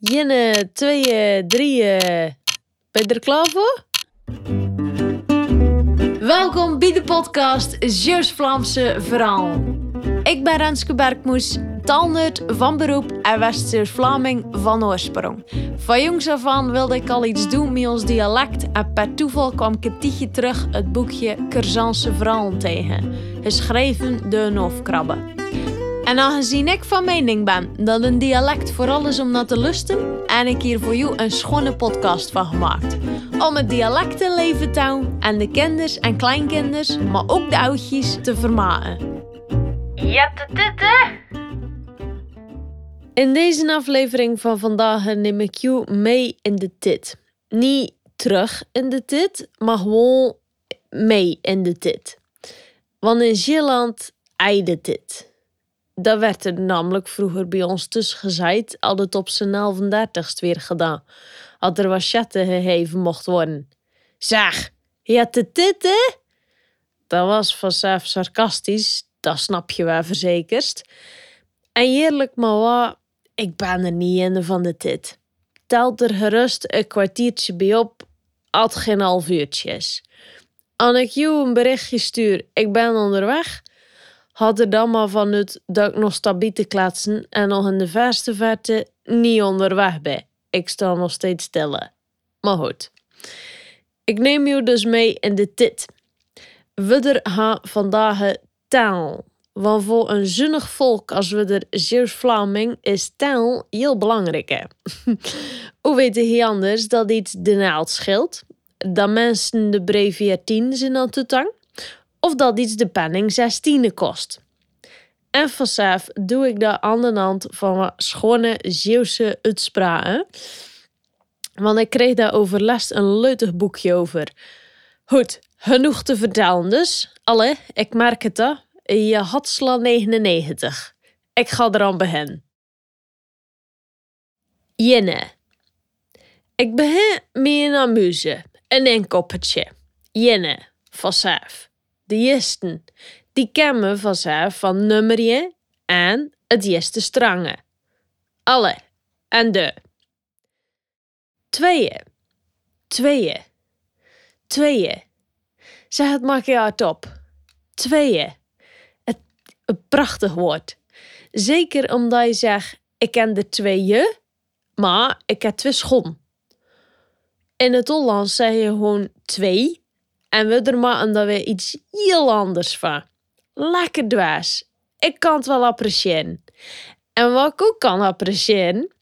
Jenne, tweeën, drieën. Ben je er klaar voor? Welkom bij de podcast Zeeuws-Vlaamse Verhaal. Ik ben Renske Berkmoes, taalnerd van beroep en West-Vlaming van oorsprong. Van jongs af aan wilde ik al iets doen met ons dialect en per toeval kwam ik een tijdje terug het boekje Curzanse Verhalen tegen, geschreven door een hoofdkrabbe. En aangezien ik van mening ben dat een dialect vooral is om naar te lusten, en ik hier voor jou een schone podcast van gemaakt. Om het dialect in leven te houden en de kinders en kleinkinders, maar ook de oudjes te vermaken. Ja, dit, hè? In deze aflevering van vandaag neem ik jou mee in de tit. Niet terug in de tit, maar gewoon mee in de tit. Want in Zeeland ei de tit. Dat werd er namelijk vroeger bij ons tussen altijd op zijn 39ste weer gedaan. Had er wat gegeven mocht worden. Zeg, je hebt de tit, hè? Dat was vanzelf sarcastisch, dat snap je wel verzekerst. En eerlijk maar wat, ik ben er niet in van de tit. Telt er gerust een kwartiertje bij op, had geen half uurtjes. Als ik jou een berichtje stuur, ik ben onderweg, had er dan maar vanuit dat ik nog stabiel te klatsen en nog in de verste verte niet onderweg ben. Ik sta nog steeds stil. Maar goed. Ik neem jou dus mee in de tit. We gaan vandaag taal. Want voor een zinnig volk als we er Zeeuws-Vlaming is taal heel belangrijk. Hoe weten je anders dat iets de naald scheelt? Dat mensen de brevier 10 zijn aan te tang? Of dat iets de penning 16 kost. En vanzelf doe ik dat aan de hand van wat schone Zeeuwse uitspraken. Want ik kreeg daar overlast een leutig boekje over. Goed, genoeg te vertellen dus. Alle, ik merk het al. Je had sla 99. Ik ga eraan beginnen. Jenne. Ik begin met een amuse. Een inkoppertje. Jenne, vanzelf. De eerste, die kennen vanzelf van nummerje en het eerste strange. Alle en de. Tweeën, tweeën, tweeën. Zeg het maak je hardop. Tweeën. Het, een prachtig woord. Zeker omdat je zegt, ik ken de tweeën, maar ik heb twee schon. In het Hollands zeg je gewoon twee en we er maken we iets heel anders van. Lekker dwaas. Ik kan het wel appreciëren. En wat ik ook kan appreciëren,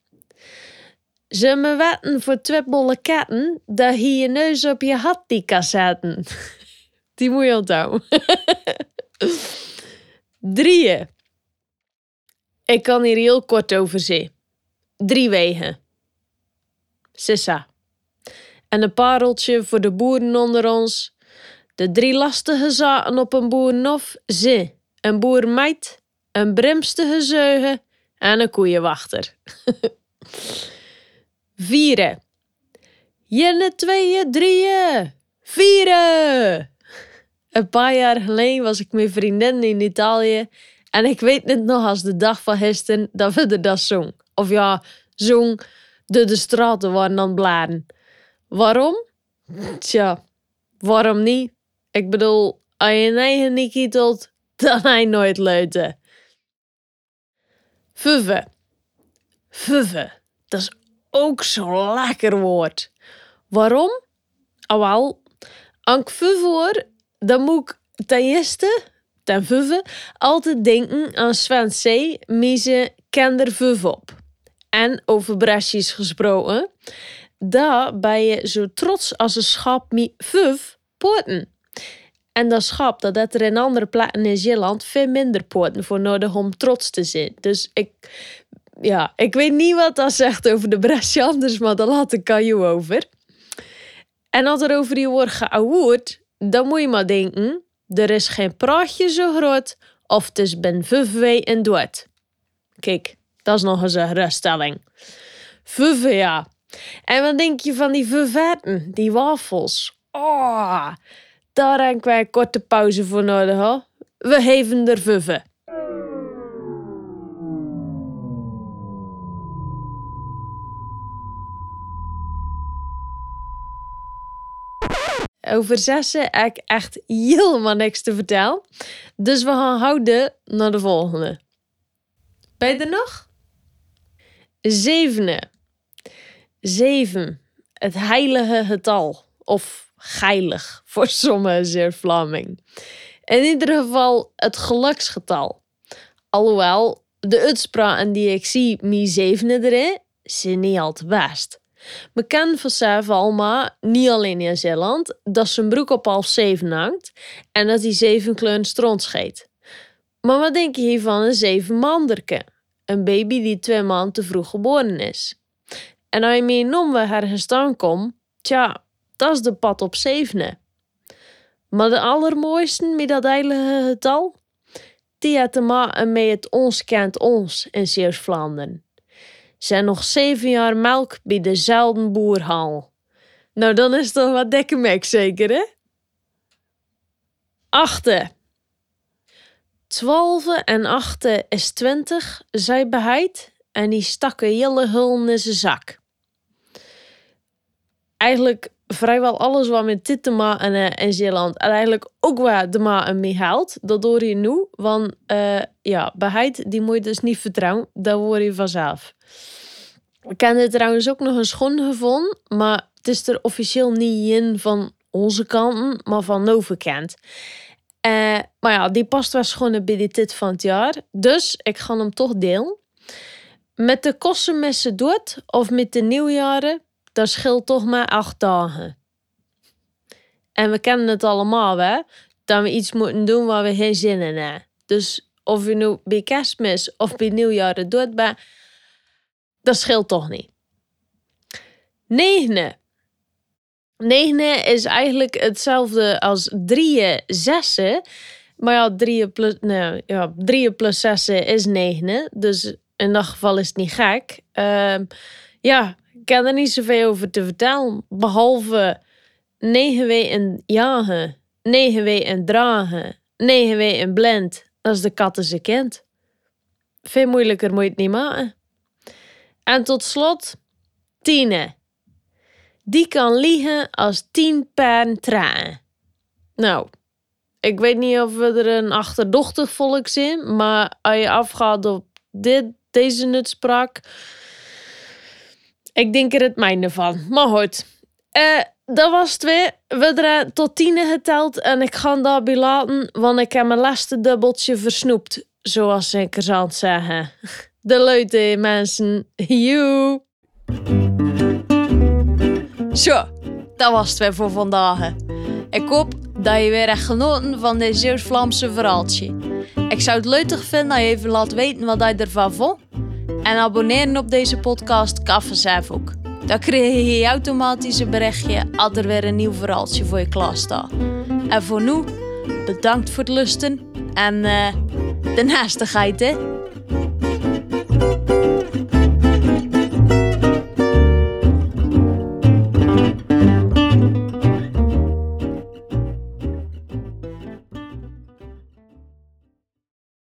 ze me wetten voor twee katten dat je je neus op je hat die kan zetten. Die moet je. Drieën. Ik kan hier heel kort over zien. Drie wegen. Sissa. En een pareltje voor de boeren onder ons. De drie lastige zaten op een boerenhof, ze, een boermeid, een brimstige zeugen en een koeienwachter. Vieren. Jenne, tweeën, drieën, vieren. Een paar jaar geleden was ik met vriendinnen in Italië en ik weet niet nog als de dag van gisteren dat we er dat zong. Of ja, zong de de straten waren aan bladen. Waarom? Tja, waarom niet? Ik bedoel, als je eigen niet kietelt, dan hij nooit leuten. Fuve. Fuve. Dat is ook zo'n lekker woord. Waarom? Ah wel, als ik hoor, dan moet ik ten eerste, ten fuve, altijd denken aan Sven C. Mise kender fuve op. En over brasjes gesproken, daar ben je zo trots als een schap met fuve poten. En dat schap dat dat er in andere plekken in Zeeland veel minder poorten voor nodig om trots te zijn. Dus ik, ja, ik weet niet wat dat zegt over de Brescianders, maar daar laat ik aan jou over. En als er over die woord geouweerd, dan moet je maar denken, er is geen praatje zo groot of het is ben vijf en dood. Kijk, dat is nog eens een geruststelling. Ja. En wat denk je van die vervetten, die wafels? Oh, daar heb wij een korte pauze voor nodig. Hoor. We geven er vuffen. Over zessen heb ik echt helemaal niks te vertellen. Dus we gaan houden naar de volgende. Ben je er nog? Zevenen. Zeven. Het heilige getal. Of geilig voor sommigen zeer Vlaming. In ieder geval het geluksgetal. Alhoewel de uitspraken die ik zie, mi zevende erin, zijn niet al te best. We kennen vanzelf allemaal, niet alleen in Zeeland, dat zijn broek op half zeven hangt en dat hij zeven kleuren stront scheet. Maar wat denk je hier van een zeven manderke? Een baby die twee maanden te vroeg geboren is. En als je meer we ergens staan komt, tja, dat is de pad op zevenen. Maar de allermooiste met dat heilige getal, die had te maken met het ons kent ons in Zeeuws-Vlaanderen zijn nog zeven jaar melk bij dezelfde boerhal. Nou, dan is toch wat dikke mek zeker, hè? Achte. Twaalfe en achte is twintig, zei beheid, en die stak een hele hul in zijn zak. Eigenlijk vrijwel alles wat met dit maken uh, in Zeeland en eigenlijk ook waar de maken mee haalt, dat door je nu, want uh, ja, beheid die moet je dus niet vertrouwen, dat hoor je vanzelf. Ik er trouwens ook nog een schoen gevonden, maar het is er officieel niet in van onze kanten, maar van Novekant. Uh, maar ja, die past wel schoenen bij de tit van het jaar. Dus ik ga hem toch delen. Met de kossenmessen doet of met de nieuwjaren, dat scheelt toch maar acht dagen. En we kennen het allemaal, hè? Dat we iets moeten doen waar we geen zin in hebben. Dus of je nu bij kerstmis of bij nieuwjaren doet bent, dat scheelt toch niet. Negende. Negende is eigenlijk hetzelfde als drieën, zessen. Maar ja, drieën plus, nou, ja, drieën plus zessen is negende. Dus in dat geval is het niet gek. Uh, ja, ik kan er niet zoveel over te vertellen. Behalve negen in jagen, negen in dragen, negen weken in blend. Dat is de katten ze kent. Veel moeilijker moet je het niet maken. En tot slot, Tine. Die kan liegen als tien paren tranen. Nou, ik weet niet of we er een achterdochtig volk zijn, maar als je afgaat op dit, deze nutspraak, ik denk er het mijne van. Maar goed, uh, dat was het weer. We hebben tot tien geteld en ik ga daarbij laten, want ik heb mijn laatste dubbeltje versnoept, zoals ik er zal zeggen. de leute mensen. Joe. Zo, dat was het weer voor vandaag. Ik hoop dat je weer echt genoten van dit Zeeuws-Vlaamse verhaaltje. Ik zou het leuk vinden dat je even laat weten wat je ervan vond. En abonneren op deze podcast ook. Dan krijg je automatisch een berichtje als er weer een nieuw verhaaltje voor je klaar staat. En voor nu, bedankt voor het lusten en uh, de naastigheid hè.